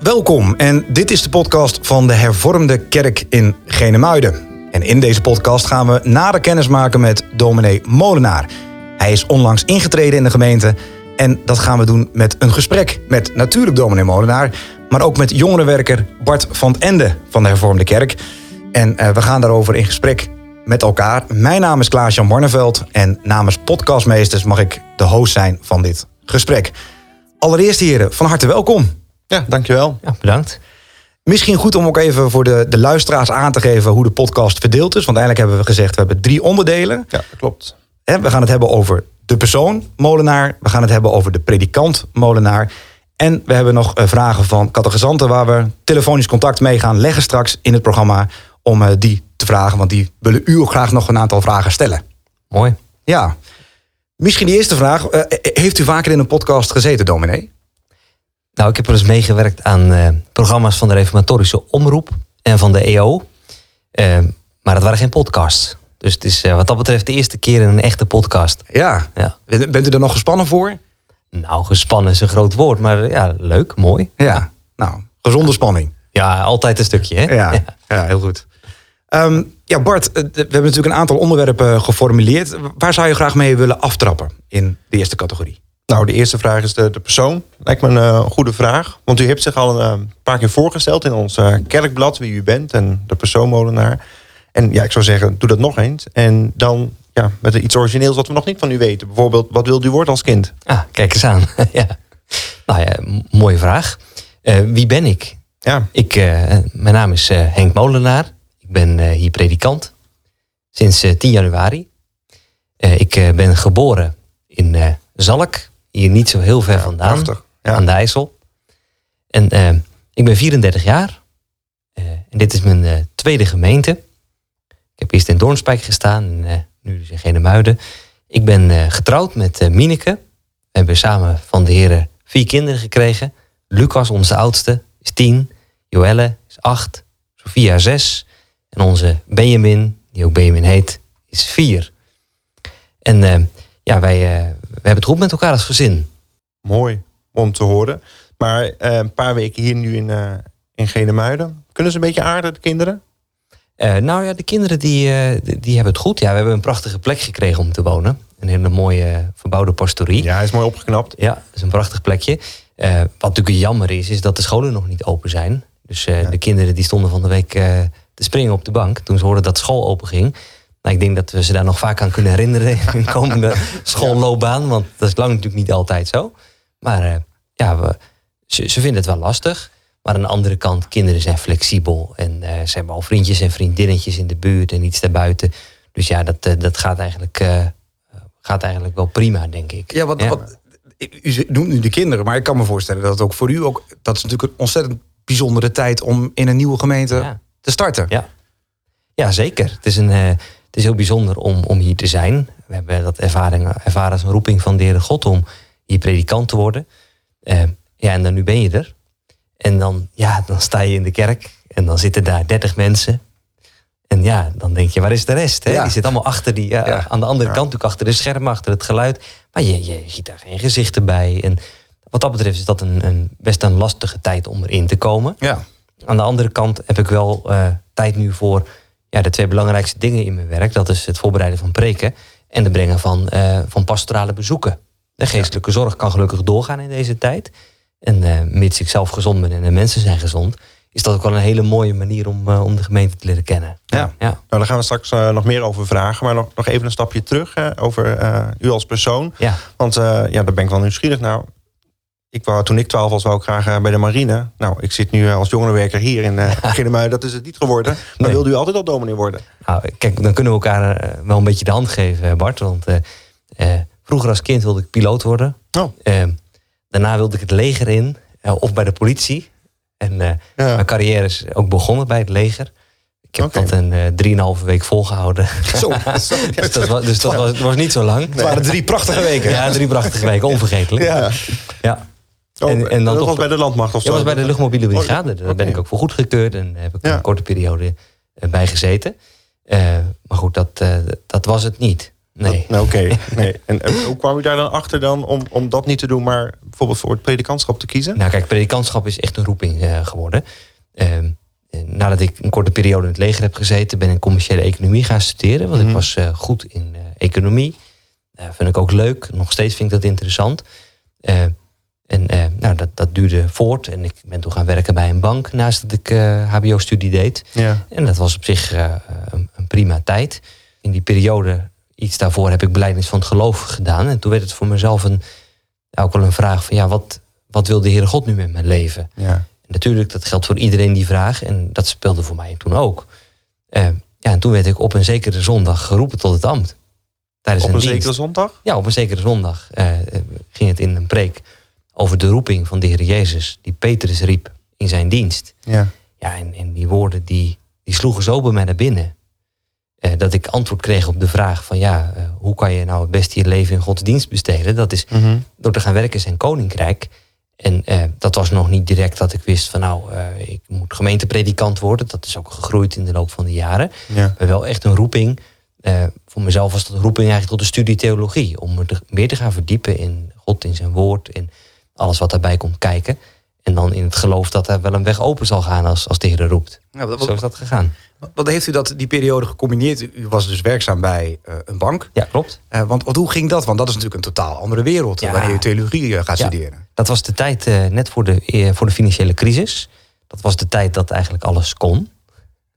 Welkom en dit is de podcast van de Hervormde Kerk in Genemuiden. En in deze podcast gaan we nader kennis maken met dominee Molenaar. Hij is onlangs ingetreden in de gemeente en dat gaan we doen met een gesprek met natuurlijk dominee Molenaar, maar ook met jongerenwerker Bart van Ende van de Hervormde Kerk. En uh, we gaan daarover in gesprek met elkaar. Mijn naam is Klaas-Jan Barneveld en namens Podcastmeesters mag ik de host zijn van dit gesprek. Allereerst heren, van harte welkom. Ja, dankjewel. Ja, bedankt. Misschien goed om ook even voor de, de luisteraars aan te geven hoe de podcast verdeeld is. Want eigenlijk hebben we gezegd, we hebben drie onderdelen. Ja, klopt. We gaan het hebben over de persoon molenaar. We gaan het hebben over de predikant molenaar. En we hebben nog eh, vragen van catechisanten waar we telefonisch contact mee gaan leggen straks in het programma. Om eh, die te vragen, want die willen u ook graag nog een aantal vragen stellen. Mooi. Ja. Misschien die eerste vraag. Uh, heeft u vaker in een podcast gezeten, dominee? Nou, ik heb wel eens meegewerkt aan uh, programma's van de Reformatorische Omroep en van de EO. Uh, maar dat waren geen podcasts. Dus het is uh, wat dat betreft de eerste keer in een echte podcast. Ja. ja. Bent u er nog gespannen voor? Nou, gespannen is een groot woord, maar ja, leuk, mooi. Ja, nou, gezonde spanning. Ja, altijd een stukje, hè? Ja, ja. ja heel goed. Um, ja, Bart, we hebben natuurlijk een aantal onderwerpen geformuleerd. Waar zou je graag mee willen aftrappen in de eerste categorie? Nou, de eerste vraag is de, de persoon. Lijkt me een uh, goede vraag. Want u hebt zich al een uh, paar keer voorgesteld in ons uh, kerkblad wie u bent en de persoonmolenaar. En ja, ik zou zeggen, doe dat nog eens. En dan ja, met iets origineels wat we nog niet van u weten. Bijvoorbeeld, wat wilde u worden als kind? Ah, kijk eens aan. ja. Nou ja, mooie vraag. wie ben ik? Ja. ik mijn naam is Henk Molenaar. Ik ben hier predikant sinds 10 januari. ik ben geboren in Zalk, hier niet zo heel ver ja, vandaan, prachtig. Ja. aan de IJssel. En uh, ik ben 34 jaar. Uh, en dit is mijn uh, tweede gemeente. Ik heb eerst in Doornspijk gestaan en nu dus in Genemuiden. Ik ben getrouwd met Mineke. We hebben samen van de heren vier kinderen gekregen. Lucas, onze oudste, is tien. Joelle is acht. Sophia zes. En onze Benjamin, die ook Benjamin heet, is vier. En ja, wij, hebben het goed met elkaar als gezin. Mooi om te horen. Maar uh, een paar weken hier nu in, uh, in Genemuiden. Kunnen ze een beetje aarden, de kinderen? Uh, nou ja, de kinderen die, die hebben het goed. Ja, we hebben een prachtige plek gekregen om te wonen. Een hele mooie verbouwde pastorie. Ja, hij is mooi opgeknapt. Ja, dat is een prachtig plekje. wat natuurlijk jammer is, is dat de scholen nog niet open zijn. Dus ja. de kinderen die stonden van de week te springen op de bank toen ze hoorden dat school open ging. Nou, ik denk dat we ze daar nog vaak aan kunnen herinneren in hun komende schoolloopbaan. Want dat is lang natuurlijk niet altijd zo. Maar uh, ja, we, ze, ze, vinden het wel lastig. Maar aan de andere kant, kinderen zijn flexibel. En uh, ze hebben al vriendjes en vriendinnetjes in de buurt en iets daarbuiten. Dus ja, dat, uh, dat gaat, eigenlijk, gaat eigenlijk wel prima, denk ik. Ja, wat, ja. wat u noemt nu de kinderen, maar ik kan me voorstellen dat het ook voor u ook... dat is natuurlijk een ontzettend bijzondere tijd om in een nieuwe gemeente ja. te starten. Ja. ja, zeker. Het is een het is heel bijzonder om, om hier te zijn. We hebben dat ervaring, ervaren als een roeping van de Heere God om hier predikant te worden. Uh, ja, en dan nu ben je er. En dan, ja, dan sta je in de kerk en dan zitten daar 30 mensen. En ja, dan denk je, waar is de rest? Hè? Ja. Die zit allemaal achter die, Ja. aan de andere Ja. kant, natuurlijk achter de schermen, achter het geluid. Maar je, je ziet daar geen gezichten bij. En wat dat betreft is dat een, een, best een lastige tijd om erin te komen. Ja. Aan de andere kant heb ik wel eh, tijd nu voor ja, de twee belangrijkste dingen in mijn werk. Dat is het voorbereiden van preken en het brengen van, eh, van pastorale bezoeken. De geestelijke zorg kan gelukkig doorgaan in deze tijd. En eh, mits ik zelf gezond ben en de mensen zijn gezond, is dat ook wel een hele mooie manier om, eh, om de gemeente te leren kennen. Ja. ja. Nou, daar gaan we straks nog meer over vragen. Maar nog, nog even een stapje terug over u als persoon. ja. Want ja, daar ben ik wel nieuwsgierig naar. Ik wou, toen ik 12 was, wou ik graag eh, bij de marine. Nou, ik zit nu eh, als jongerenwerker hier in uh, Genemuiden. Dat is het niet geworden. Maar Nee. wilde u altijd al dominee worden? Nou, kijk, dan kunnen we elkaar eh, wel een beetje de hand geven, Bart. Want eh, eh, vroeger als kind wilde ik piloot worden. Oh. Eh, daarna wilde ik het leger in, eh, of bij de politie. En eh, Ja. mijn carrière is ook begonnen bij het leger. Ik heb dat een eh, drieënhalve week volgehouden. Zo, dus dat, was, dus dat was, was niet zo lang. het waren drie prachtige weken. Ja, drie prachtige weken, onvergetelijk. Ja. Ja. Oh, En- en dan dat toch- was bij de landmacht of zo? Dat was bij de luchtmobiele Oh, brigade. Daar ben ik ook voor goedgekeurd en heb ik Ja. een korte periode eh, bij gezeten. Eh, maar goed, dat, eh, dat was het niet. Nee. Nou, Oké, nee. En, hoe kwam u daar dan achter dan om, om dat niet te doen, maar bijvoorbeeld voor het predikantschap te kiezen? Nou kijk, predikantschap is echt een roeping geworden. Ehm, eh, nadat ik een korte periode in het leger heb gezeten, ben ik commerciële economie gaan studeren. Want ik Mhm. was goed in economie. Vind ik ook leuk. Nog steeds vind ik dat interessant. Nou, dat, dat duurde voort. En ik ben toen gaan werken bij een bank naast dat ik eh, HBO-studie deed. Ja. En dat was op zich eh, een, een prima tijd. In die periode, iets daarvoor, heb ik beleidings van het geloof gedaan. En toen werd het voor mezelf een, ook wel een vraag van... ja, wat, wat wil de Heere God nu met mijn leven? Ja. En natuurlijk, dat geldt voor iedereen die vraag. En dat speelde voor mij toen ook. Eh, ja, en toen werd ik op een zekere zondag geroepen tot het ambt. Tijdens Op een zekere zondag? Ja, op een zekere zondag ging het in een preek over de roeping van de Heer Jezus, die Petrus riep in zijn dienst. Ja. Ja, en, en die woorden die, die sloegen zo bij mij naar binnen. Eh, dat ik antwoord kreeg op de vraag van ja, eh, hoe kan je nou het beste je leven in Gods dienst besteden? Dat is Mhm. door te gaan werken in zijn koninkrijk. En eh, dat was nog niet direct dat ik wist van nou, eh, ik moet gemeentepredikant worden. Dat is ook gegroeid in de loop van de jaren. Ja. Maar wel echt een roeping. Eh, voor mezelf was dat een roeping eigenlijk tot de studie theologie. Om me te- meer te gaan verdiepen in God, in zijn woord. En alles wat daarbij komt kijken. En dan in het geloof dat er wel een weg open zal gaan als, als de Heer roept. Ja, wat, Zo is dat gegaan. wat heeft u dat, die periode gecombineerd? U was dus werkzaam bij eh, een bank. Ja, klopt. Eh, want, hoe ging dat? Want dat is natuurlijk een totaal andere wereld Ja. wanneer je theologie eh, gaat Ja. studeren. Dat was de tijd net voor de, voor de financiële crisis. Dat was de tijd dat eigenlijk alles kon.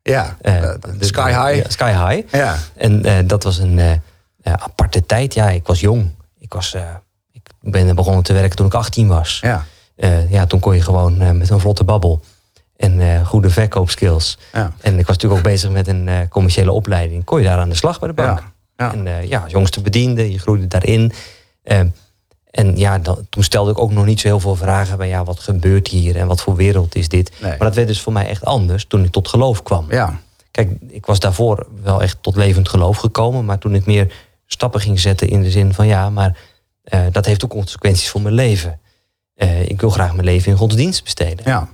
Ja, eh, de- sky high. ja, sky high. Ja. En dat was een aparte tijd. Ja, ik was jong. Ik, was, ik ben begonnen te werken toen ik 18 was. Ja. Eh, ja, toen kon je gewoon eh, met een vlotte babbel en eh, goede verkoopskills. Ja. En ik was natuurlijk ook bezig met een commerciële opleiding. Kon je daar aan de slag bij de bank. Ja. Ja. En ja, als jongste bediende, je groeide daarin. Eh, en ja, dan, toen stelde ik ook nog niet zo heel veel vragen bij ja, wat gebeurt hier en wat voor wereld is dit. Nee. Maar dat werd dus voor mij echt anders toen ik tot geloof kwam. Ja. Kijk, ik was daarvoor wel echt tot levend geloof gekomen. Maar toen ik meer stappen ging zetten in de zin van ja, maar eh, dat heeft ook consequenties voor mijn leven. Eh, ik wil graag mijn leven in Gods dienst besteden. Ja.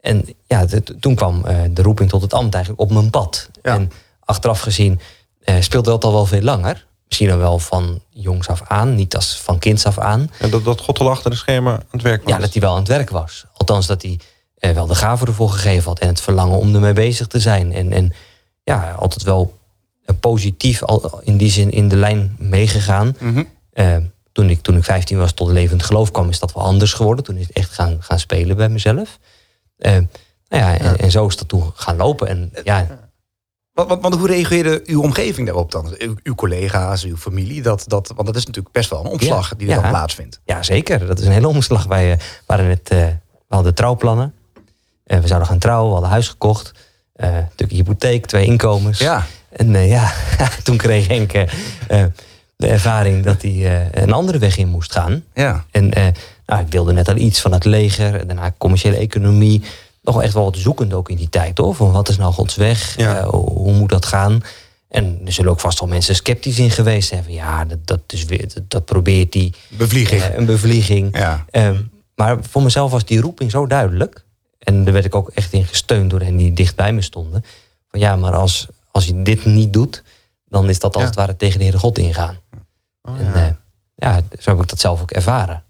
En ja, de- toen kwam eh, de roeping tot het ambt eigenlijk op mijn pad. Ja. En achteraf gezien speelde dat al wel veel langer. Misschien dan wel van jongs af aan, niet als van kinds af aan. En dat, dat God al achter de schermen aan het werk was. Ja, dat hij wel aan het werk was. Althans, dat hij wel de gave ervoor gegeven had. En het verlangen om ermee bezig te zijn. En, en ja, altijd wel positief al in die zin in de lijn meegegaan. Eh, toen, ik, toen ik 15 was tot levend geloof kwam, is dat wel anders geworden. Toen is het echt gaan, gaan spelen bij mezelf. Eh, nou ja, en, en zo is dat toen gaan lopen. En ja, Want, want, want hoe reageerde uw omgeving daarop dan? Uw, uw collega's, uw familie? Dat, dat, want dat is natuurlijk best wel een omslag Ja. die er Ja. dan plaatsvindt. ja, zeker. Dat is een hele omslag. Wij eh, waren net, eh, we hadden trouwplannen. Eh, we zouden gaan trouwen, we hadden huis gekocht. Natuurlijk hypotheek, twee inkomens. Ja. En ja, toen kreeg Henk de ervaring dat hij eh, een andere weg in moest gaan. Ja. En eh, nou, ik wilde net al iets van het leger, daarna commerciële economie. Nog echt wel wat zoekend ook in die tijd hoor. Van wat is nou Gods weg? Ja. Eh, hoe moet dat gaan? En er zullen ook vast wel mensen sceptisch in geweest zijn. Van, ja, dat, dat, is weer, dat, dat probeert die Bevlieging. een bevlieging. Ja. Ehm, maar voor mezelf was die roeping zo duidelijk. En daar werd ik ook echt in gesteund door hen die dicht bij me stonden. Van ja, maar als, als je dit niet doet, dan is dat als Ja. het ware tegen de Heere God ingaan. Oh, En ja. eh, ja, zo heb ik dat zelf ook ervaren.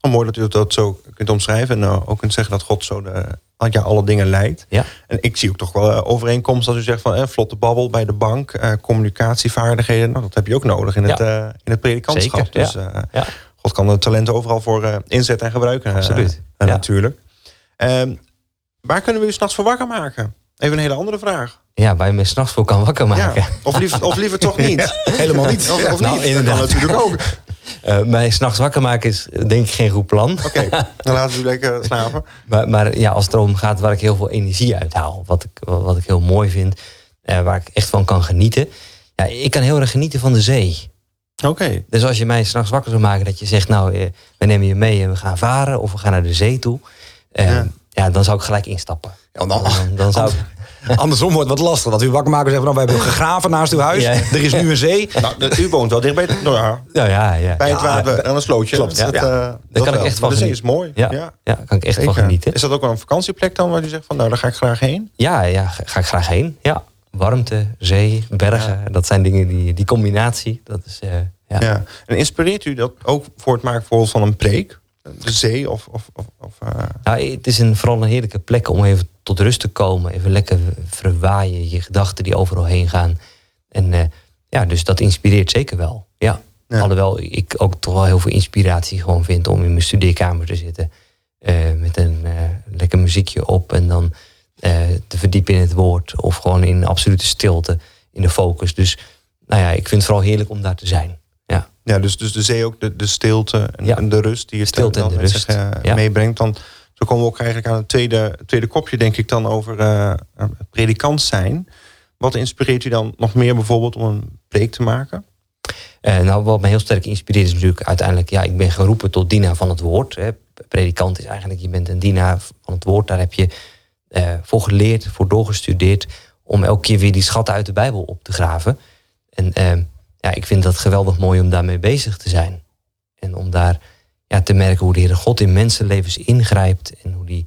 Oh, mooi dat u dat zo kunt omschrijven. En uh, ook kunt zeggen dat God zo de, ja, alle dingen leidt. Ja. En ik zie ook toch wel uh, overeenkomst als u zegt van eh, vlotte babbel bij de bank, communicatievaardigheden. Nou, dat heb je ook nodig in, Ja. het, uh, in het predikantschap. Zeker, dus ja. uh. God kan de talenten overal voor uh, inzetten en gebruiken. Absoluut. Natuurlijk. Um, waar kunnen we u s'nachts voor wakker maken? Even een hele andere vraag. Ja, waar je me s'nachts voor kan wakker maken. Ja. Of, liever, of liever toch niet? Helemaal niet. Of, of Nou, niet? inderdaad. Dat kan natuurlijk ook. Uh, mij s'nachts wakker maken is denk ik geen goed plan. Oké, okay, dan laten we lekker slapen. Maar, maar ja, als het erom gaat waar ik heel veel energie uit haal. Wat ik, wat ik heel mooi vind. Uh, waar ik echt van kan genieten. Ja, ik kan heel erg genieten van de zee. Oké. Okay. Dus als je mij s'nachts wakker zou maken dat je zegt, nou, eh, we nemen je mee en we gaan varen of we gaan naar de zee toe. Ja. ja. dan zou ik gelijk instappen. Ja, dan, dan, dan zou ik... Andersom wordt het wat lastig. Dat u wakker maken en zeggen, nou, we hebben gegraven naast uw huis. Ja. Er is nu een zee. Nou, u woont wel dichtbij nou, ja, nou, ja, ja. bij het water en een slootje. Klopt, dat, ja. uh, Daar dat kan wel. ik echt van De zee is mooi. Ja, ja. ja kan ik echt Zeker. van genieten. Is dat ook wel een vakantieplek dan waar u zegt van, nou, daar ga ik graag heen? Ja, ja, ga ik graag heen. Ja. warmte, zee, bergen. Dat zijn dingen die, die combinatie, dat is... eh, ja. Ja. En inspireert u dat ook voor het maken bijvoorbeeld van een preek? De zee of... of, of, of eh, Nou, het is een, vooral een heerlijke plek om even tot rust te komen. Even lekker verwaaien, je gedachten die overal heen gaan. En eh, ja, dus dat inspireert zeker wel. Ja. Ja. Alhoewel ik ook toch wel heel veel inspiratie gewoon vind om in mijn studeerkamer te zitten. eh, met een eh, lekker muziekje op en dan te verdiepen in het woord. Of gewoon in absolute stilte, in de focus. Dus nou ja, ik vind het vooral heerlijk om daar te zijn. Ja. ja, dus, dus de zee ook de, de stilte en, Ja. en de rust die het Stilte en de rust. zich meebrengt. Dan, zo komen we ook eigenlijk aan het tweede, tweede kopje, denk ik, dan over eh, het predikant zijn. Wat inspireert u dan nog meer bijvoorbeeld om een preek te maken? Eh, nou, wat me heel sterk inspireert is natuurlijk uiteindelijk, ja, ik ben geroepen tot dienaar van het woord. Hè. Predikant is eigenlijk, je bent een dienaar van het woord. Daar heb je eh, voor geleerd, voor doorgestudeerd, om elke keer weer die schatten uit de Bijbel op te graven. En eh, ja, ik vind dat geweldig mooi om daarmee bezig te zijn. En om daar ja, te merken hoe de Heere God in mensenlevens ingrijpt en hoe die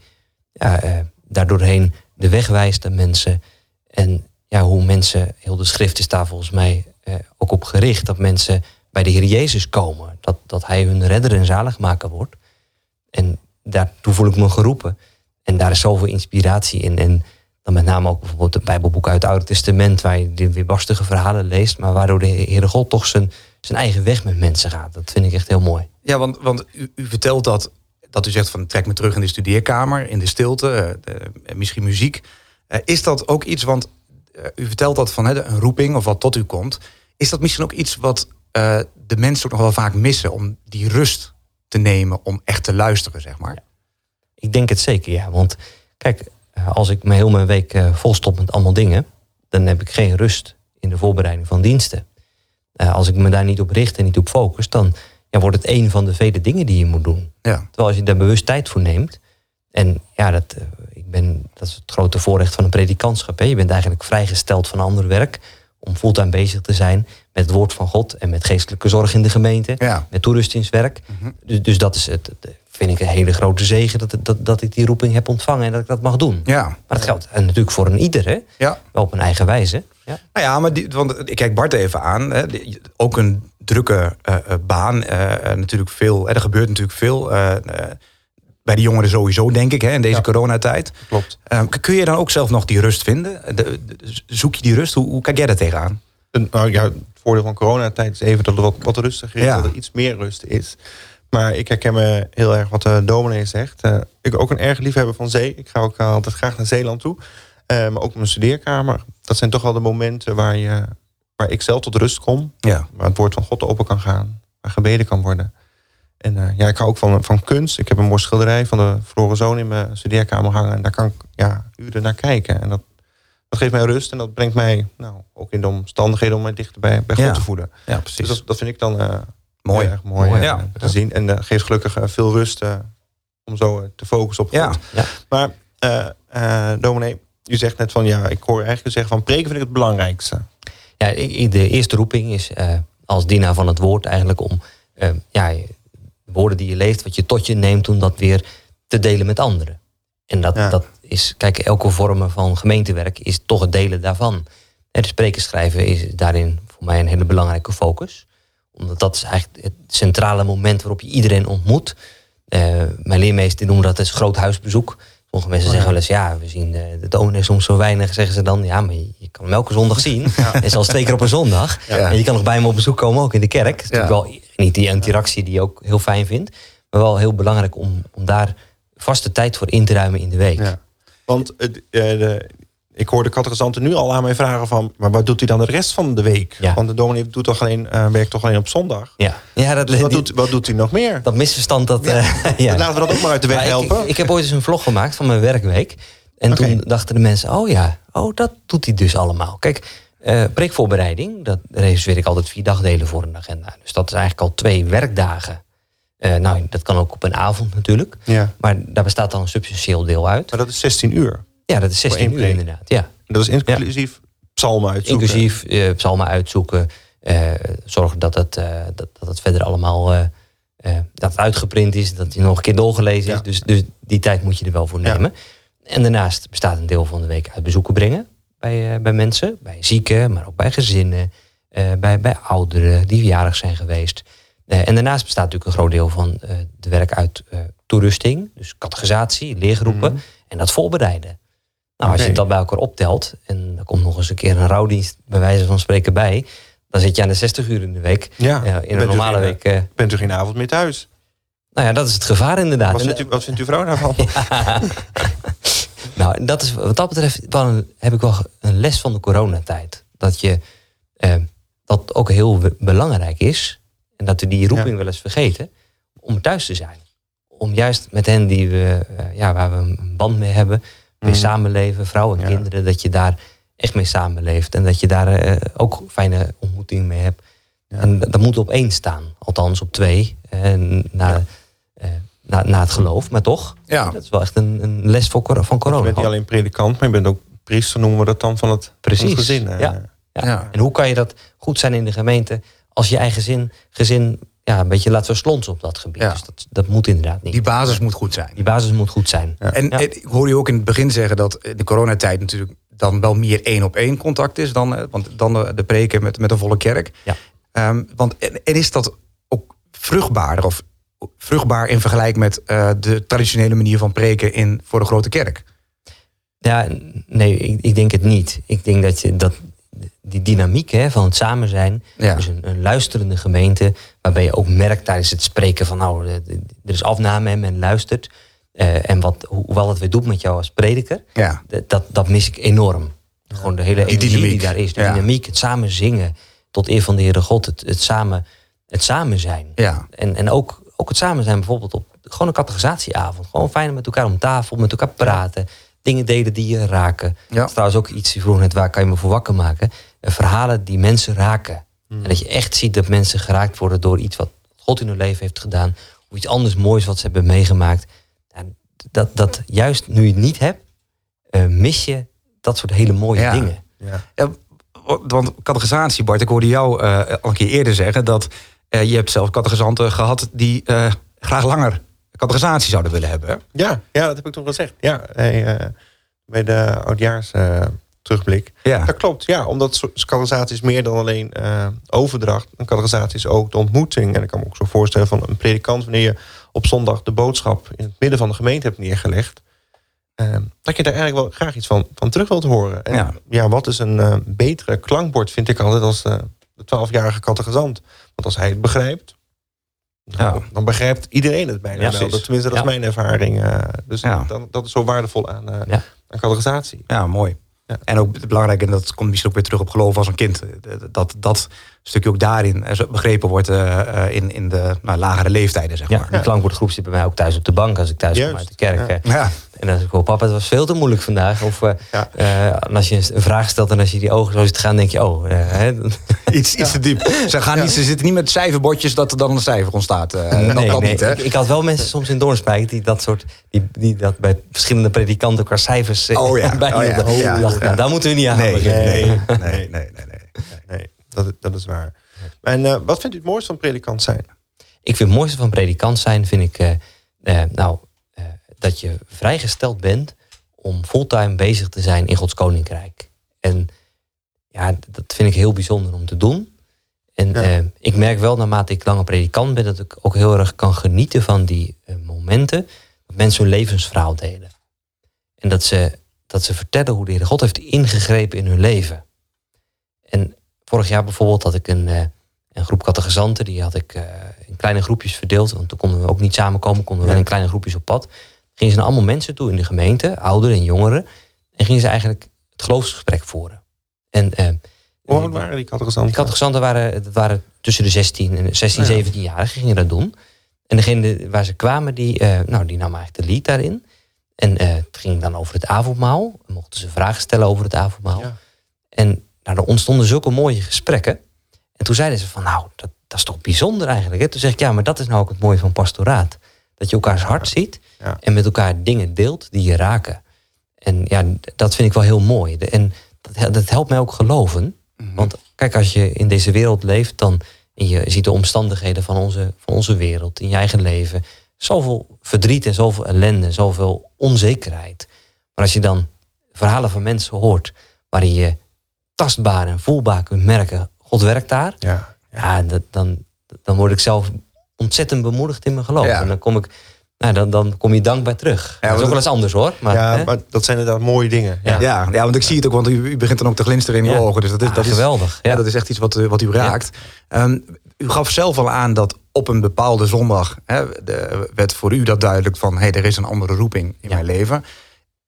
ja, eh, daardoorheen de weg wijst aan mensen. En ja, hoe mensen, heel de schrift is daar volgens mij eh, ook op gericht, dat mensen bij de Heer Jezus komen. Dat, dat Hij hun redder en zaligmaker wordt. En daartoe voel ik me geroepen. En daar is zoveel inspiratie in. En dan met name ook bijvoorbeeld de Bijbelboek uit het Oude Testament, waar je de weerbarstige verhalen leest, maar waardoor de Heere God toch zijn, zijn eigen weg met mensen gaat. Dat vind ik echt heel mooi. Ja, want, want u, u vertelt dat, dat u zegt van trek me terug in de studeerkamer, in de stilte, eh, misschien muziek. Eh, is dat ook iets, want eh, u vertelt dat van een roeping of wat tot u komt. Is dat misschien ook iets wat de mensen ook nog wel vaak missen om die rust te nemen om echt te luisteren, zeg maar? Ik denk het zeker, ja. Want kijk, als ik me heel mijn week eh, volstop met allemaal dingen, dan heb ik geen rust in de voorbereiding van diensten. Als ik me daar niet op richt en niet op focus, dan ja, wordt het een van de vele dingen die je moet doen. Ja. Terwijl als je daar bewust tijd voor neemt. En ja, dat, eh, ik ben, dat is het grote voorrecht van een predikantschap. Hè. Je bent eigenlijk vrijgesteld van ander werk. Om fulltime bezig te zijn met het woord van God. En met geestelijke zorg in de gemeente. Ja. Met toerustingswerk. dus, dus dat is het, vind ik een hele grote zegen. Dat, dat, dat ik die roeping heb ontvangen en dat ik dat mag doen. Ja. Maar dat geldt en natuurlijk voor een ieder. Hè. Ja. Wel op een eigen wijze. Ja. Nou ja, maar die, want ik kijk Bart even aan. Hè, ook een drukke eh, eh, baan. eh, natuurlijk veel. Er gebeurt natuurlijk veel. bij de jongeren sowieso, denk ik, hè, in deze Ja. coronatijd. Klopt. Kun je dan ook zelf nog die rust vinden? De- de- zoek je die rust? Hoe, hoe kijk jij daar tegenaan? En, nou ja, het voordeel van coronatijd is even dat het wat, wat rustiger is, Ja. dat er iets meer rust is. Maar ik herken me heel erg wat de dominee zegt. Ik ook een erg liefhebber van zee. Ik ga ook altijd graag naar Zeeland toe. Eh, maar ook mijn studeerkamer. Dat zijn toch wel de momenten waar, je, waar ik zelf tot rust kom. Ja. Waar het woord van God open kan gaan. Waar gebeden kan worden. En eh, ja, ik hou ook van, van kunst. Ik heb een mooi schilderij van de verloren zoon in mijn studeerkamer hangen. En daar kan ik ja, uren naar kijken. En dat, dat geeft mij rust. En dat brengt mij nou, ook in de omstandigheden om mij dichter bij, bij God Ja. te voeden. Ja, Dus precies. dat, dat vind ik dan eh, Mooi. erg mooi, Mooi, eh, ja. te zien. En eh, geeft gelukkig veel rust om zo te focussen op Ja. God. Ja. Maar dominee, u zegt net van ja, ik hoor eigenlijk u zeggen van preken vind ik het belangrijkste. Ja, de eerste roeping is eh, als dienaar van het woord eigenlijk om eh, ja, woorden die je leeft, wat je tot je neemt, om dat weer te delen met anderen. En dat, Ja. dat is, kijk, elke vorm van gemeentewerk is toch het delen daarvan. Hè, De spreken schrijven is daarin voor mij een hele belangrijke focus. Omdat dat is eigenlijk het centrale moment waarop je iedereen ontmoet. Eh, mijn leermeester noemde dat het groot huisbezoek. Sommige mensen zeggen wel eens, ja, we zien de, de dominee soms zo weinig. Zeggen ze dan, ja, maar je, je kan hem elke zondag zien. En zelfs twee keer op een zondag. Ja. En je kan nog bij hem op bezoek komen, ook in de kerk. Dat is Ja. natuurlijk wel niet die interactie die je ook heel fijn vindt. Maar wel heel belangrijk om, om daar vaste tijd voor in te ruimen in de week. Ja. Want het, eh, de, ik hoor de catechisanten nu al aan mij vragen van... maar wat doet hij dan de rest van de week? Ja. Want de dominee doet toch alleen, eh, werkt toch alleen op zondag? Ja, ja dat, Dus wat die- doet, wat doet hij nog meer? dat misverstand, dat... eh, ja. Laten we dat ook maar uit de weg Maar helpen. Ik, ik heb ooit eens een vlog gemaakt van mijn werkweek. En toen dachten de mensen, oh ja, oh, dat doet hij dus allemaal. Kijk, eh preekvoorbereiding, dat reserveer ik altijd vier dagdelen voor een agenda. Dus dat is eigenlijk al twee werkdagen. Nou, dat kan ook op een avond natuurlijk. ja. Maar daar bestaat dan een substantieel deel uit. Maar dat is 16 uur. Ja, dat is 16 één uur inderdaad. Ja. Dat is inclusief psalmen uitzoeken. Inclusief eh, psalmen uitzoeken. eh, zorgen dat het, eh, dat, dat het verder allemaal dat het uitgeprint is. Dat hij nog een keer doorgelezen is. Dus, dus die tijd moet je er wel voor nemen. En daarnaast bestaat een deel van de week uit bezoeken brengen. bij, bij mensen, bij zieken, maar ook bij gezinnen, bij, bij ouderen die jarig zijn geweest. en daarnaast bestaat natuurlijk een groot deel van de werk uit toerusting, dus categorisatie, leergroepen mhm. en dat voorbereiden. Nou, als je dat bij elkaar optelt en er komt nog eens een keer een rouwdienst bij wijze van spreken bij, dan zit je aan de 60 uur in de week. Ja, in een normale week. Uh, bent u geen avond meer thuis? Nou ja, dat is het gevaar inderdaad. Wat vindt, u, wat vindt uw vrouw daarvan? nou, dat is, wat dat betreft dan heb ik wel een les van de coronatijd. Dat je eh, dat ook heel belangrijk is. En dat we die roeping wel eens vergeten. Om thuis te zijn. Om juist met hen die we, ja, waar we een band mee hebben. Mee mm. samenleven, vrouwen en kinderen. Dat je daar echt mee samenleeft. En dat je daar uh, ook fijne ontmoetingen mee hebt. En dat moet op één staan. Althans op twee. na, uh, na, na het geloof. Maar toch, ja. dat is wel echt een, een les voor, van corona. Je bent niet alleen predikant, maar je bent ook priester, noemen we dat dan, van het, Precies. gezin. Ja. Ja. En hoe kan je dat goed zijn in de gemeente als je eigen zin, gezin ja, een beetje laat verslonsen op dat gebied. Dus dat, dat moet inderdaad niet. Die basis moet goed zijn. Die basis moet goed zijn. En, ik hoor je ook in het begin zeggen dat de coronatijd natuurlijk dan wel meer één op één contact is dan, eh, want dan de, de preken met, met een volle kerk. Ja. Um, want en, is dat ook vruchtbaarder of vruchtbaar in vergelijking met uh, de traditionele manier van preken in, voor de grote kerk? Ja, nee, ik, ik denk het niet. Ik denk dat je dat die dynamiek hè, van het samen zijn, ja. dus een, een, luisterende gemeente, waarbij je ook merkt tijdens het spreken van nou, er is afname en men luistert. Uh, en wat, hoewel het weer doet met jou als prediker, ja. dat, dat mis ik enorm. Gewoon de hele die energie die daar is. De dynamiek, het samen zingen tot eer van de Heere God. Het, het, samen, het samen zijn. Ja. En, en ook, ook het samen zijn bijvoorbeeld op gewoon een categorisatieavond. Gewoon fijn met elkaar om tafel, met elkaar praten. Dingen delen die je raken. Ja. Dat is trouwens ook iets, vroeg net, waar kan je me voor wakker maken? Eh, verhalen die mensen raken. Hmm. En dat je echt ziet dat mensen geraakt worden door iets wat God in hun leven heeft gedaan. Of iets anders moois wat ze hebben meegemaakt dat, dat juist nu je het niet hebt, uh, mis je dat soort hele mooie dingen. Ja. ja. want categorisatie, Bart, ik hoorde jou uh, al een keer eerder zeggen dat uh, je hebt zelf categorisanten gehad die graag langer categorisatie zouden willen hebben. Ja, ja, dat heb ik toch gezegd. Ja, hey, bij de oudjaars terugblik. Ja. Dat klopt, ja, omdat categorisatie is meer dan alleen overdracht. Een categorisatie is ook de ontmoeting. En ik kan me ook zo voorstellen van een predikant, wanneer je op zondag de boodschap in het midden van de gemeente hebt neergelegd. Uh, dat je daar eigenlijk wel graag iets van, van terug wilt horen. En ja. ja wat is een betere klankbord, vind ik altijd, als de twaalfjarige kattegezant. Want als hij het begrijpt, ja. dan begrijpt iedereen het bijna ja, wel. Dat, tenminste, dat is mijn ervaring. dus dan, dat is zo waardevol aan, aan categorisatie. Ja, mooi. En ook belangrijk, en dat komt misschien ook weer terug op geloven als een kind. Dat dat stukje ook daarin begrepen wordt uh, in, in de nou, lagere leeftijden, zeg maar. De klankwoordgroep zit bij mij ook thuis op de bank als ik thuis kom uit de kerk. En dan zeg ik, oh, papa, het was veel te moeilijk vandaag. Of uh, als je een vraag stelt en als je die ogen zo ziet gaan, denk je, oh. iets, iets te diep. Ze, gaan niet, ze zitten niet met cijferbordjes dat er dan een cijfer ontstaat. nee, dat, nee. Niet, hè? Ik, had wel mensen soms in Doornspijk die dat soort, die, die dat bij verschillende predikanten elkaar cijfers oh, ja. bij oh, ja. Nou, daar moeten we niet aan nee, nee, nee, nee, nee, nee, Dat, dat is waar. En uh, wat vindt u het mooiste van predikant zijn? Ik vind het mooiste van predikant zijn, vind ik, nou, dat je vrijgesteld bent om fulltime bezig te zijn in Gods Koninkrijk. En ja, dat vind ik heel bijzonder om te doen. En eh, ik merk wel naarmate ik langer predikant ben, dat ik ook heel erg kan genieten van die eh, momenten dat mensen hun levensverhaal delen. En dat ze, dat ze vertellen hoe de Heer God heeft ingegrepen in hun leven. En vorig jaar bijvoorbeeld had ik een, uh, een groep kattegezanten, die had ik in kleine groepjes verdeeld. Want toen konden we ook niet samenkomen, konden we wel in kleine groepjes op pad gingen ze naar allemaal mensen toe in de gemeente, ouderen en jongeren. En gingen ze eigenlijk het geloofsgesprek voeren. En, uh, Hoe oud waren die catechisanten? Die catechisanten waren, dat waren tussen de 16 en 16, 17 jaar gingen dat doen. En degene waar ze kwamen, die, uh, nou, die nam eigenlijk de lead daarin. En uh, het ging dan over het avondmaal. mochten ze vragen stellen over het avondmaal. Ja. En nou, er ontstonden zulke mooie gesprekken. En toen zeiden ze van, nou, dat, dat is toch bijzonder eigenlijk. Hè? Toen zeg ik, ja, maar dat is nou ook het mooie van pastoraat. Dat je elkaars hart ziet en met elkaar dingen deelt die je raken. En ja, dat vind ik wel heel mooi. En dat, dat helpt mij ook geloven. Mhm. Want kijk, als je in deze wereld leeft, dan en je ziet de omstandigheden van onze, van onze wereld, in je eigen leven. Zoveel verdriet en zoveel ellende, zoveel onzekerheid. Maar als je dan verhalen van mensen hoort waarin je tastbaar en voelbaar kunt merken, God werkt daar. Ja. Ja, dat, dan, dan word ik zelf ontzettend bemoedigd in mijn geloof. Ja. En dan kom ik, nou, dan, dan kom je dankbaar terug. dat is ook wel eens anders hoor. Maar, ja, hè? maar dat zijn inderdaad mooie dingen. Ja. Ja, ja, want ik zie het ook, want u, u begint dan ook te glinsteren in uw Ja. ogen. Dus dat is, Ah, dat is geweldig. Ja. Ja. dat is echt iets wat, u- wat u raakt. Ehm, u gaf zelf al aan dat op een bepaalde zondag hè, de, werd voor u dat duidelijk van... hé, hey, er is een andere roeping in Ja. mijn leven.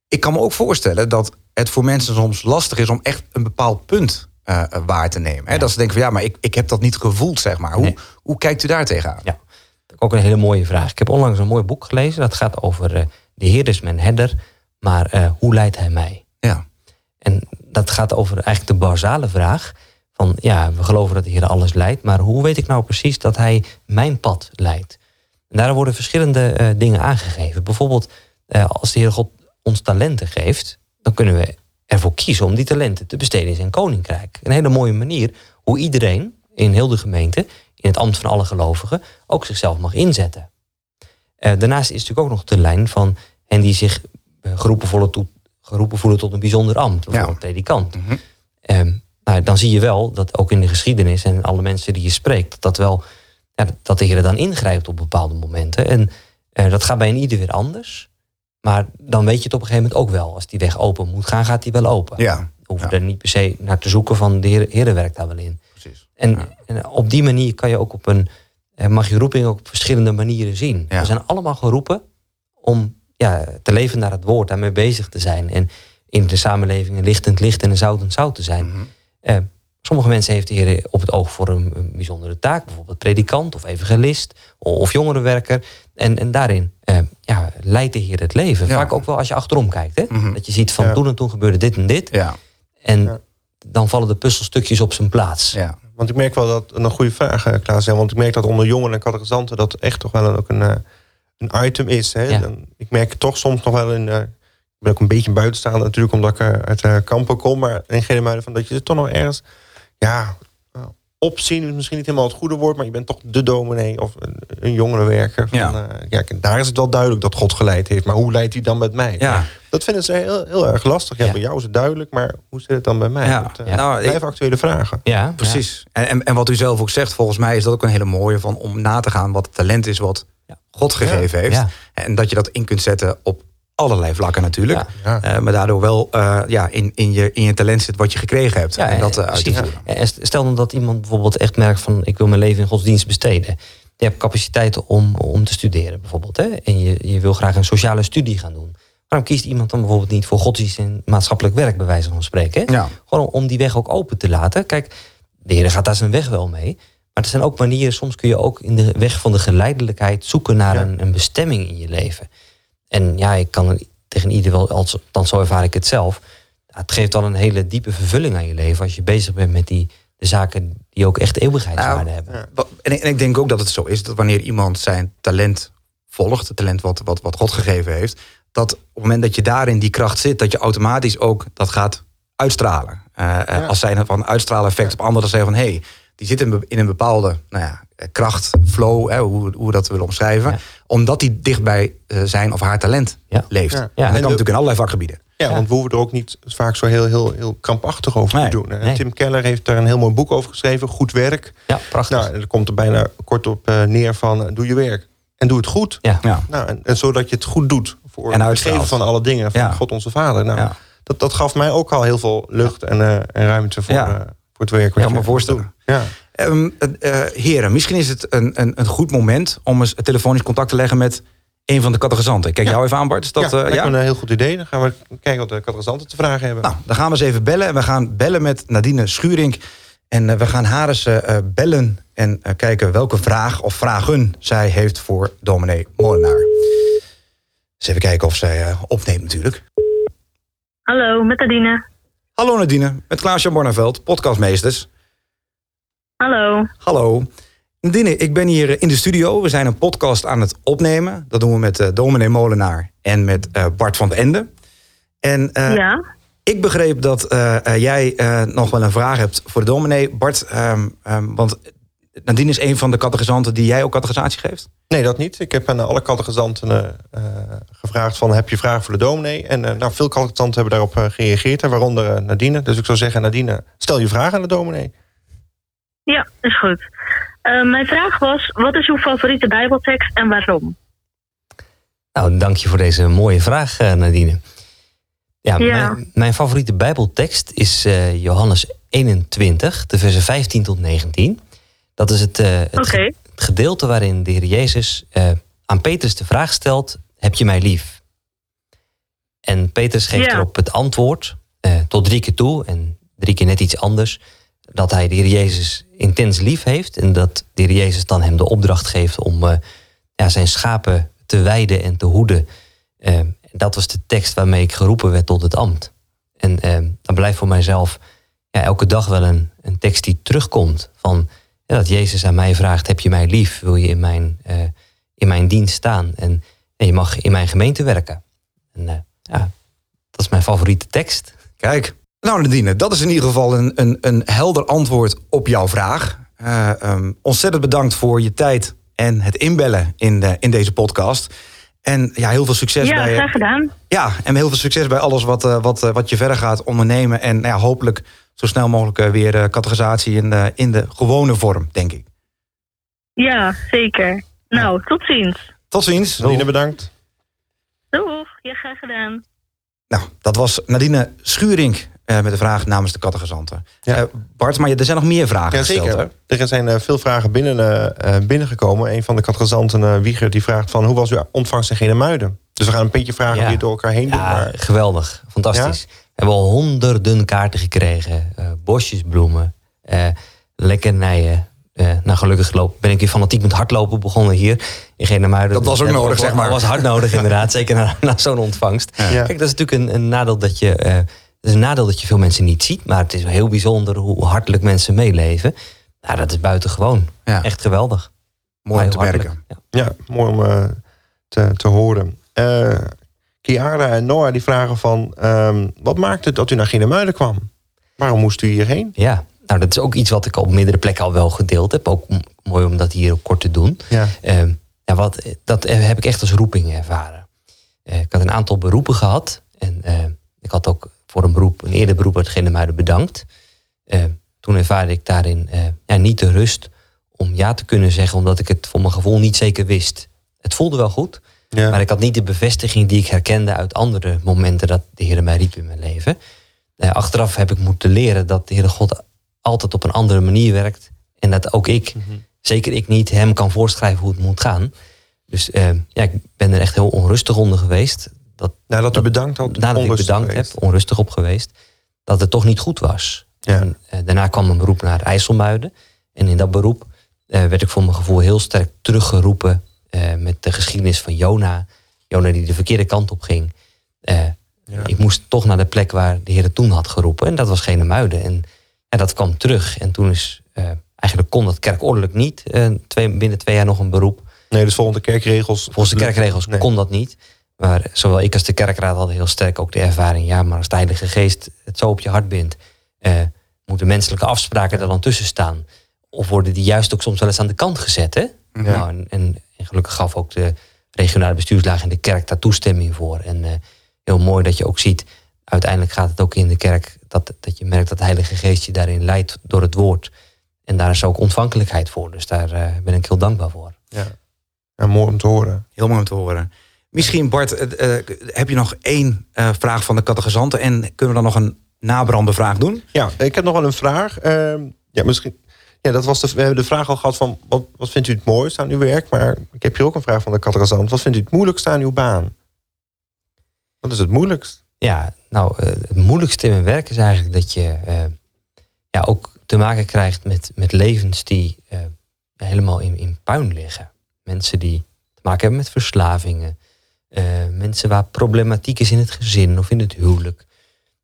Ik kan me ook voorstellen dat het voor mensen soms lastig is... om echt een bepaald punt eh, waar te nemen. Hè? Ja. Dat ze denken van ja, maar ik, ik heb dat niet gevoeld, zeg maar. Hoe, Nee. hoe kijkt u daar tegenaan? Ja. Ook een hele mooie vraag. Ik heb onlangs een mooi boek gelezen. Dat gaat over eh, de Heer is mijn herder, maar hoe leidt hij mij? Ja. En dat gaat over eigenlijk de basale vraag van ja, we geloven dat de Heer alles leidt, maar hoe weet ik nou precies dat hij mijn pad leidt? En daar worden verschillende dingen aangegeven. Bijvoorbeeld als de Heer God ons talenten geeft, dan kunnen we ervoor kiezen om die talenten te besteden in zijn koninkrijk. Een hele mooie manier hoe iedereen in heel de gemeente, in het ambt van alle gelovigen, ook zichzelf mag inzetten. Eh, daarnaast is natuurlijk ook nog de lijn van hen die zich eh, geroepen voelen, tot, geroepen voelen tot een bijzonder ambt, bijvoorbeeld predikant. Mhm. Ehm, nou, dan zie je wel dat ook in de geschiedenis en alle mensen die je spreekt, dat, dat wel ja, dat de Heer dan ingrijpt op bepaalde momenten. En eh, dat gaat bij een ieder weer anders. Maar dan weet je het op een gegeven moment ook wel. Als die weg open moet gaan, gaat die wel open. Ja, Hoef je ja. er niet per se naar te zoeken van de Heer werkt daar wel in. precies. En, Ja. en op die manier kan je ook op een, eh, mag je roeping ook op verschillende manieren zien. Ja. We zijn allemaal geroepen om ja, te leven naar het woord, daarmee bezig te zijn. En in de samenleving een lichtend licht en een zoutend zout te zijn. Mhm. Eh, sommige mensen heeft de Heer op het oog voor een, een bijzondere taak, bijvoorbeeld predikant of evangelist of jongerenwerker. En, en daarin eh, ja, leidt de Heer het leven. Ja. Vaak ook wel als je achterom kijkt. Hè? Mhm. Dat je ziet van Ja. toen en toen gebeurde dit en dit. Ja, En Ja. dan vallen de puzzelstukjes op zijn plaats. ja. Want ik merk wel dat een goede vraag, eh, Klaas. hè, Want ik merk dat onder jongeren en catechisanten dat echt toch wel een, ook een, eh, een item is. Hè? Ja. Dan, ik merk toch soms nog wel in. eh, ik ben ook een beetje buitenstaander natuurlijk, omdat ik uit eh, kampen kom. Maar in Genemuiden van dat je er toch nog ergens. Ja, opzien is misschien niet helemaal het goede woord, maar je bent toch de dominee of een, een jongerenwerker. Van, Ja. ja. ja, kijk, daar is het wel duidelijk dat God geleid heeft. Maar hoe leidt hij dan met mij? ja. Dat vinden ze heel, heel erg lastig. Ja, Ja. bij jou is het duidelijk, maar hoe zit het dan bij mij? Ja. Dat, eh, Ja. Nou, ik- blijven actuele vragen. Ja, Precies. En, en, en wat u zelf ook zegt, volgens mij is dat ook een hele mooie van om na te gaan wat het talent is wat Ja. God gegeven heeft. Ja. En dat je dat in kunt zetten op allerlei vlakken natuurlijk. Ja. Ja. Eh, maar daardoor wel eh, ja, in, in, je, in je talent zit wat je gekregen hebt. Ja, en dat eh, uit te precies. voeren. En Stel dan dat iemand bijvoorbeeld echt merkt van ik wil mijn leven in godsdienst besteden. Je hebt capaciteiten om, om te studeren bijvoorbeeld. Hè? En je, je wil graag een sociale studie gaan doen. Waarom kiest iemand dan bijvoorbeeld niet voor godsdienst en maatschappelijk werk, bij wijze van spreken? Hè? Ja. Gewoon om- om die weg ook open te laten. Kijk, de Heer gaat daar zijn weg wel mee. Maar er zijn ook manieren, soms kun je ook in de weg van de geleidelijkheid zoeken naar Ja. een, een bestemming in je leven. En ja, ik kan tegen ieder wel, als, dan zo ervaar ik het zelf. Het geeft dan een hele diepe vervulling aan je leven als je bezig bent met die de zaken die ook echt eeuwigheidswaarde Nou, hebben. ja. Wat- En ik, en ik denk ook dat het zo is dat wanneer iemand zijn talent volgt, het talent wat, wat, wat God gegeven heeft, dat op het moment dat je daarin die kracht zit, dat je automatisch ook dat gaat uitstralen. Eh, eh, Ja. Als zijn van uitstralen effect op anderen, zeggen van hé, hey, die zit in, een bepaalde nou ja, eh, kracht, flow, hè, hoe, hoe we dat willen omschrijven, Ja. omdat die dichtbij eh, zijn of haar talent Ja. leeft. Ja. En dat kan En de- natuurlijk in allerlei vakgebieden. Ja, Ja. want we hoeven er ook niet vaak zo heel, heel, heel krampachtig over Nee, te doen. hè. nee. Tim Keller heeft daar een heel mooi boek over geschreven, Goed Werk. Ja, prachtig. Nou, er komt er bijna kort op eh, neer van, doe je werk. En doe het goed. ja. Ja. Nou, en, en zodat je het goed doet voor En het geven van alle dingen van Ja. God onze Vader. Nou, Ja. dat, dat gaf mij ook al heel veel lucht en, eh, en ruimte voor, Ja. eh, voor het werk. wat Ja, je me voorstellen. Ja. Ehm, eh, heren, misschien is het een, een, een goed moment om eens telefonisch contact te leggen met een van de catechisanten. Ik Kijk Ja. jou even aan, Bart. Is dat, ja, eh, me een heel goed idee. Dan gaan we kijken wat de catechisanten te vragen hebben. Nou, dan gaan we eens even bellen. En we gaan bellen met Nadine Schuring. En eh, we gaan haar eens bellen en eh, kijken welke vraag of vragen zij heeft voor dominee Molenaar. Eens even kijken of zij eh, opneemt natuurlijk. Hallo, met Adine. Hallo Nadine, met Klaas-Jan Borneveld, podcastmeesters. Hallo. Hallo. Nadine, ik ben hier eh, in de studio. We zijn een podcast aan het opnemen. Dat doen we met eh dominee Molenaar en met eh, Bart van den Ende. En eh, ja? Ik begreep dat jij eh, nog wel een vraag hebt voor de dominee. Bart, ehm, ehm, want Nadine is een van de catechisanten die jij ook catechisatie geeft? Nee, dat niet. Ik heb aan alle catechizanten uh, gevraagd van heb je vragen voor de dominee? En uh, nou, veel catechisanten hebben daarop gereageerd, waaronder Nadine. Dus ik zou zeggen, Nadine, stel je vraag aan de dominee. Ja, is goed. mijn vraag was, wat is uw favoriete bijbeltekst en waarom? Nou, dank je voor deze mooie vraag, Nadine. Ja, Mijn, mijn, favoriete bijbeltekst is Johannes 21, de versen 15 tot 19. Dat is het, uh, het, gedeelte waarin de Heer Jezus aan Petrus de vraag stelt: Heb je mij lief? En Petrus geeft erop het antwoord tot drie keer toe en drie keer net iets anders. Dat hij de Heer Jezus intens lief heeft en dat de Jezus dan hem de opdracht geeft om ja, zijn schapen te weiden en te hoeden. dat was de tekst waarmee ik geroepen werd tot het ambt. En dan blijft voor mijzelf ja, elke dag wel een, een tekst die terugkomt. Van dat Jezus aan mij vraagt: Heb je mij lief? Wil je in mijn, uh, in mijn dienst staan? En, en, je mag in mijn gemeente werken. En uh, ja, dat is mijn favoriete tekst. Kijk, nou Nadine, dat is in ieder geval een, een, een helder antwoord op jouw vraag. Uh, um, ontzettend bedankt voor je tijd en het inbellen in, de, in deze podcast. En ja, heel veel succes ja, bij. Ja, graag gedaan. Ja, en heel veel succes bij alles wat, wat, wat je verder gaat ondernemen. En nou ja, hopelijk zo snel mogelijk eh, weer eh, categorisatie in de, in de gewone vorm, denk ik. Ja, zeker. Nou, tot ziens. Tot ziens. Nadine, bedankt. Doeg, ja, graag gedaan. Nou, dat was Nadine Schuring uh, met de vraag namens de kattegezanten. Ja. Uh, Bart, maar er zijn nog meer vragen ja, gesteld. Zeker. Er zijn uh, veel vragen binnen, binnengekomen. Een van de kattegezanten, Wieger, die vraagt van... hoe was uw ontvangst in Genemuiden? Dus we gaan een beetje vragen ja. door elkaar heen. Maar... geweldig. Fantastisch hebben al honderden kaarten gekregen. Bosjes bloemen, lekkernijen. Nou, gelukkig loop, ben ik weer fanatiek met hardlopen begonnen hier in Genemuiden. Dat was ook nodig, zeg maar. Dat was hard nodig, inderdaad. zeker na, na zo'n ontvangst. Kijk, dat is natuurlijk een, een nadeel dat je... Is een nadeel dat je veel mensen niet ziet. Maar het is heel bijzonder hoe hartelijk mensen meeleven. Nou, dat is buitengewoon. Ja. Echt geweldig. Mooi om te merken. Ja. ja. mooi om uh, te, te horen. Uh, Kiara en Noah die vragen van... Um, wat maakte dat u naar Genemuiden kwam? Waarom moest u hierheen? Ja, nou dat is ook iets wat ik op meerdere plekken al wel gedeeld heb. Ook mooi om dat hier ook kort te doen. Ja. Um, ja, wat, dat heb ik echt als roeping ervaren. Uh, ik had een aantal beroepen gehad. En uh, ik had ook voor een beroep, een eerder beroep uit Genemuiden bedankt. Uh, toen ervaarde ik daarin ja, niet de rust om ja te kunnen zeggen... omdat ik het voor mijn gevoel niet zeker wist. Het voelde wel goed... Ja. Maar ik had niet de bevestiging die ik herkende uit andere momenten dat de Heer mij riep in mijn leven. Uh, achteraf heb ik moeten leren dat de Heere God altijd op een andere manier werkt. En dat ook ik, mm -hmm. zeker ik niet, hem kan voorschrijven hoe het moet gaan. Dus ja, ik ben er echt heel onrustig onder geweest. Dat, nadat u bedankt had? Nadat ik bedankt geweest. heb, onrustig op geweest. Dat het toch niet goed was. Ja. En, uh, daarna kwam een beroep naar IJsselmuiden. En in dat beroep werd ik voor mijn gevoel heel sterk teruggeroepen uh, met de geschiedenis van Jona. Jona die de verkeerde kant op ging. Ja. Ik moest toch naar de plek waar de Heer het toen had geroepen. En dat was Genemuiden. En, en dat kwam terug. En toen is, eigenlijk kon dat kerkordelijk niet. twee, binnen twee jaar nog een beroep. Nee, dus volgens de kerkregels. Volgens de kerkregels nee. kon dat niet. Maar zowel ik als de kerkraad hadden heel sterk ook de ervaring. Ja, maar als de Heilige Geest het zo op je hart bindt. moeten menselijke afspraken er dan tussen staan. Of worden die juist ook soms wel eens aan de kant gezet. Hè? Ja. Nou, en, en, en gelukkig gaf ook de regionale bestuurslaag in de kerk daar toestemming voor. En uh, heel mooi dat je ook ziet, uiteindelijk gaat het ook in de kerk, dat, dat je merkt dat de Heilige Geest je daarin leidt door het woord. En daar is ook ontvankelijkheid voor. Dus daar uh, ben ik heel dankbaar voor. Ja. ja, mooi om te horen. Heel mooi om te horen. Misschien Bart, uh, heb je nog één vraag van de catechizanten en kunnen we dan nog een nabrande vraag doen? Ja, ik heb nog wel een vraag. Ehm, ja, misschien ja, dat was de, we hebben de vraag al gehad van wat, wat vindt u het mooiste aan uw werk? Maar ik heb hier ook een vraag van de catechizant. Wat vindt u het moeilijkste aan uw baan? Wat is het moeilijkst? Ja, nou, uh, het moeilijkste in mijn werk is eigenlijk dat je uh, ja, ook te maken krijgt met, met levens die uh, helemaal in, in puin liggen. Mensen die te maken hebben met verslavingen. Mensen waar problematiek is in het gezin of in het huwelijk.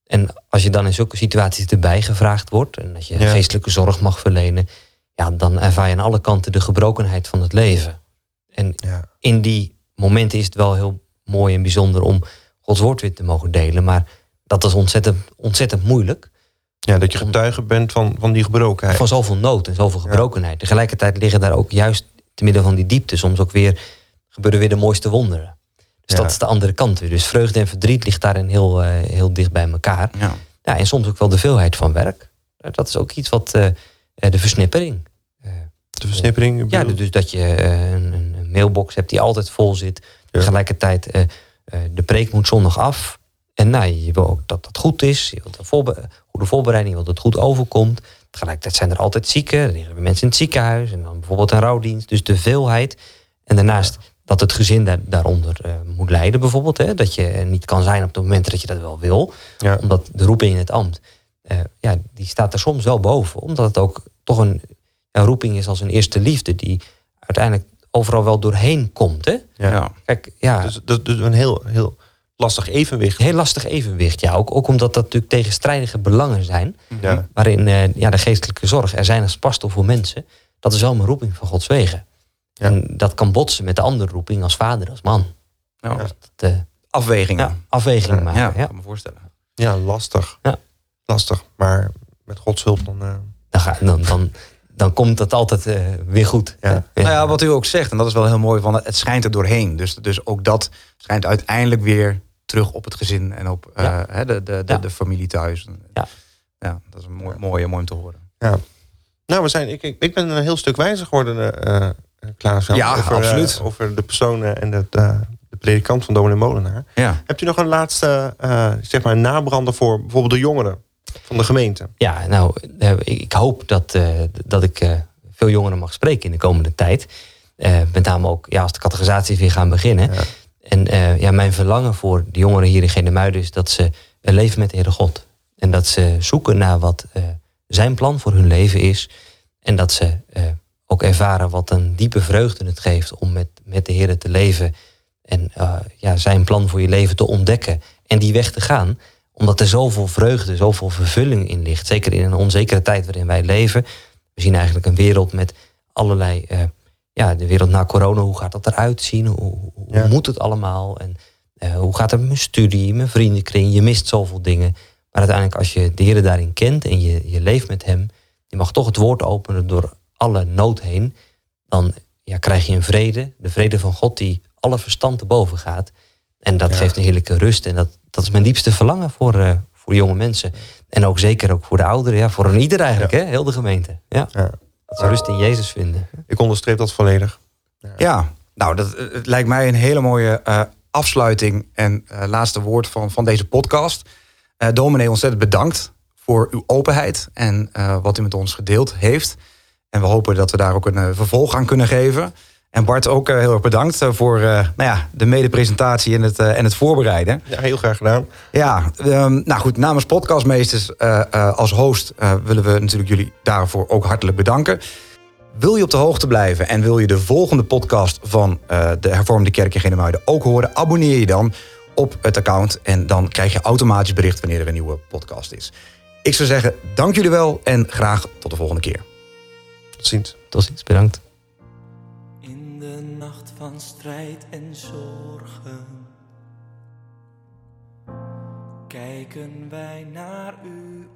En als je dan in zulke situaties erbij gevraagd wordt en dat je ja. geestelijke zorg mag verlenen, ja, dan ervaar je aan alle kanten de gebrokenheid van het leven. En ja. in die momenten is het wel heel mooi en bijzonder om Gods woord weer te mogen delen, maar dat is ontzettend, ontzettend moeilijk. Ja, dat je getuige bent van, van die gebrokenheid. Van zoveel nood en zoveel gebrokenheid. Tegelijkertijd liggen daar ook juist te midden van die diepte soms ook weer gebeuren weer de mooiste wonderen. Dus Ja. dat is de andere kant weer. Dus vreugde en verdriet ligt daarin heel, eh, heel dicht bij elkaar. Ja. Ja, en soms ook wel de veelheid van werk. Dat is ook iets wat eh, eh, de versnippering. de versnippering. ja, dus dat je een, een mailbox hebt die altijd vol zit. Tegelijkertijd, de preek moet zondag af. En nou, je wil ook dat dat goed is. Je wilt een voorbe- goede voorbereiding, je wilt dat het goed overkomt. Tegelijkertijd zijn er altijd zieken. Er liggen mensen in het ziekenhuis. En dan bijvoorbeeld een rouwdienst. Dus de veelheid. En daarnaast dat het gezin daar, daaronder eh, moet lijden bijvoorbeeld. Hè? Dat je niet kan zijn op het moment dat je dat wel wil. Ja. Omdat de roeping in het ambt, eh, ja, die staat er soms wel boven. Omdat het ook toch een, een roeping is als een eerste liefde. Die uiteindelijk overal wel doorheen komt. Hè? Ja. Kijk, ja, Dus dat is een heel, heel lastig evenwicht. heel lastig evenwicht. Ja, ook, ook omdat dat natuurlijk tegenstrijdige belangen zijn. Ja. Waarin eh, ja, de geestelijke zorg er zijn als pastor voor mensen. Dat is wel mijn roeping van Gods wegen. Ja. En dat kan botsen met de andere roeping als vader, als man. Ja. Dat, eh, Afwegingen. ja, afweging Ja, maken. Ja. kan me voorstellen. Ja, lastig. Ja. Lastig. Maar met Gods hulp dan... eh, Dan, ga, dan, dan, dan komt dat altijd eh, weer goed. Ja. Nou ja, wat u ook zegt, en dat is wel heel mooi, van het schijnt er doorheen. Dus, dus ook dat schijnt uiteindelijk weer terug op het gezin en op eh, Ja. hè, de, de, de, Ja. de familie thuis. Ja. ja dat is een mooi, mooi, mooi om te horen. Nou, we zijn, ik, ik, ik ben een heel stuk wijzer geworden, Klaas. Ja, over, eh, absoluut. over de persoon eh, en de, de, de predikant van dominee Molenaar. Ja. Hebt u nog een laatste, eh, zeg maar, nabrander voor bijvoorbeeld de jongeren van de gemeente? Ja, nou, eh, ik, hoop dat, eh, dat ik eh, veel jongeren mag spreken in de komende tijd. Eh, met name ook ja, als de categorisatie weer gaan beginnen. Ja. En eh, ja, mijn verlangen voor de jongeren hier in Genemuiden is dat ze eh, leven met de Heere God. En dat ze zoeken naar wat eh, zijn plan voor hun leven is. En dat ze eh, ook ervaren wat een diepe vreugde het geeft om met, met de Heer te leven. En eh, ja, zijn plan voor je leven te ontdekken. En die weg te gaan omdat er zoveel vreugde, zoveel vervulling in ligt. Zeker in een onzekere tijd waarin wij leven. We zien eigenlijk een wereld met allerlei... eh, ja, de wereld na corona, hoe gaat dat eruit zien? Hoe, hoe Ja. moet het allemaal? En eh, hoe gaat het met mijn studie, mijn vriendenkring? Je mist zoveel dingen. Maar uiteindelijk als je de Heer daarin kent en je, je leeft met hem... je mag toch het woord openen door alle nood heen... dan ja, krijg je een vrede, de vrede van God die alle verstand te boven gaat. En dat Ja. geeft een heerlijke rust. En dat, dat is mijn diepste verlangen voor, eh, voor jonge mensen. En ook zeker ook voor de ouderen, ja, voor een ieder eigenlijk, hè? heel de gemeente. Ja. Ja. Dat ze rust in Jezus vinden. Ik onderstreep dat volledig. Ja, nou, dat, eh, het lijkt mij een hele mooie eh, afsluiting en eh, laatste woord van, van deze podcast. Eh dominee, ontzettend bedankt voor uw openheid en eh, wat u met ons gedeeld heeft. En we hopen dat we daar ook een eh, vervolg aan kunnen geven. En Bart ook eh, heel erg bedankt eh, voor nou ja, de medepresentatie en het, en het voorbereiden. Ja, heel graag gedaan. Ja, ehm, nou goed, namens podcastmeesters als host willen we natuurlijk jullie daarvoor ook hartelijk bedanken. Wil je op de hoogte blijven en wil je de volgende podcast van de Hervormde Kerk in Genemuiden ook horen, abonneer je dan op het account en dan krijg je automatisch bericht wanneer er een nieuwe podcast is. Ik zou zeggen, dank jullie wel en graag tot de volgende keer. Tot ziens. Tot ziens, bedankt. In de nacht van strijd en zorgen kijken wij naar u.